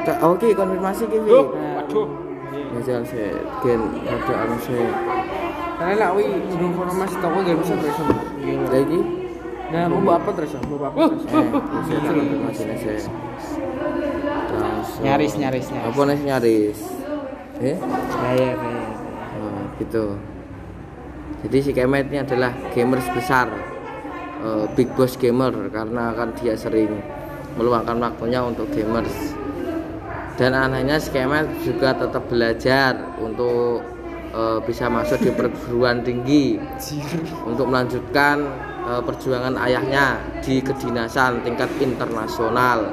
Oke konfirmasi ki Wi. Loh, waduh. Ya jangan sih, gen ada anu sih. Karena lah wi belum informasi toko game bisa terus. Lagi Nah, mau apa terus? Mau apa terus? eh tak konfirmasi. Langsung. Nyaris, nyaris, nyaris. Apa nih nyaris? Eh? Ya ya ya. Oh, gitu. Jadi si Kemet ini adalah gamers besar, eh, big boss gamer karena kan dia sering meluangkan waktunya untuk gamers. Dan anehnya si Kemet juga tetap belajar untuk eh, bisa masuk di perguruan tinggi untuk melanjutkan eh, perjuangan ayahnya di kedinasan tingkat internasional.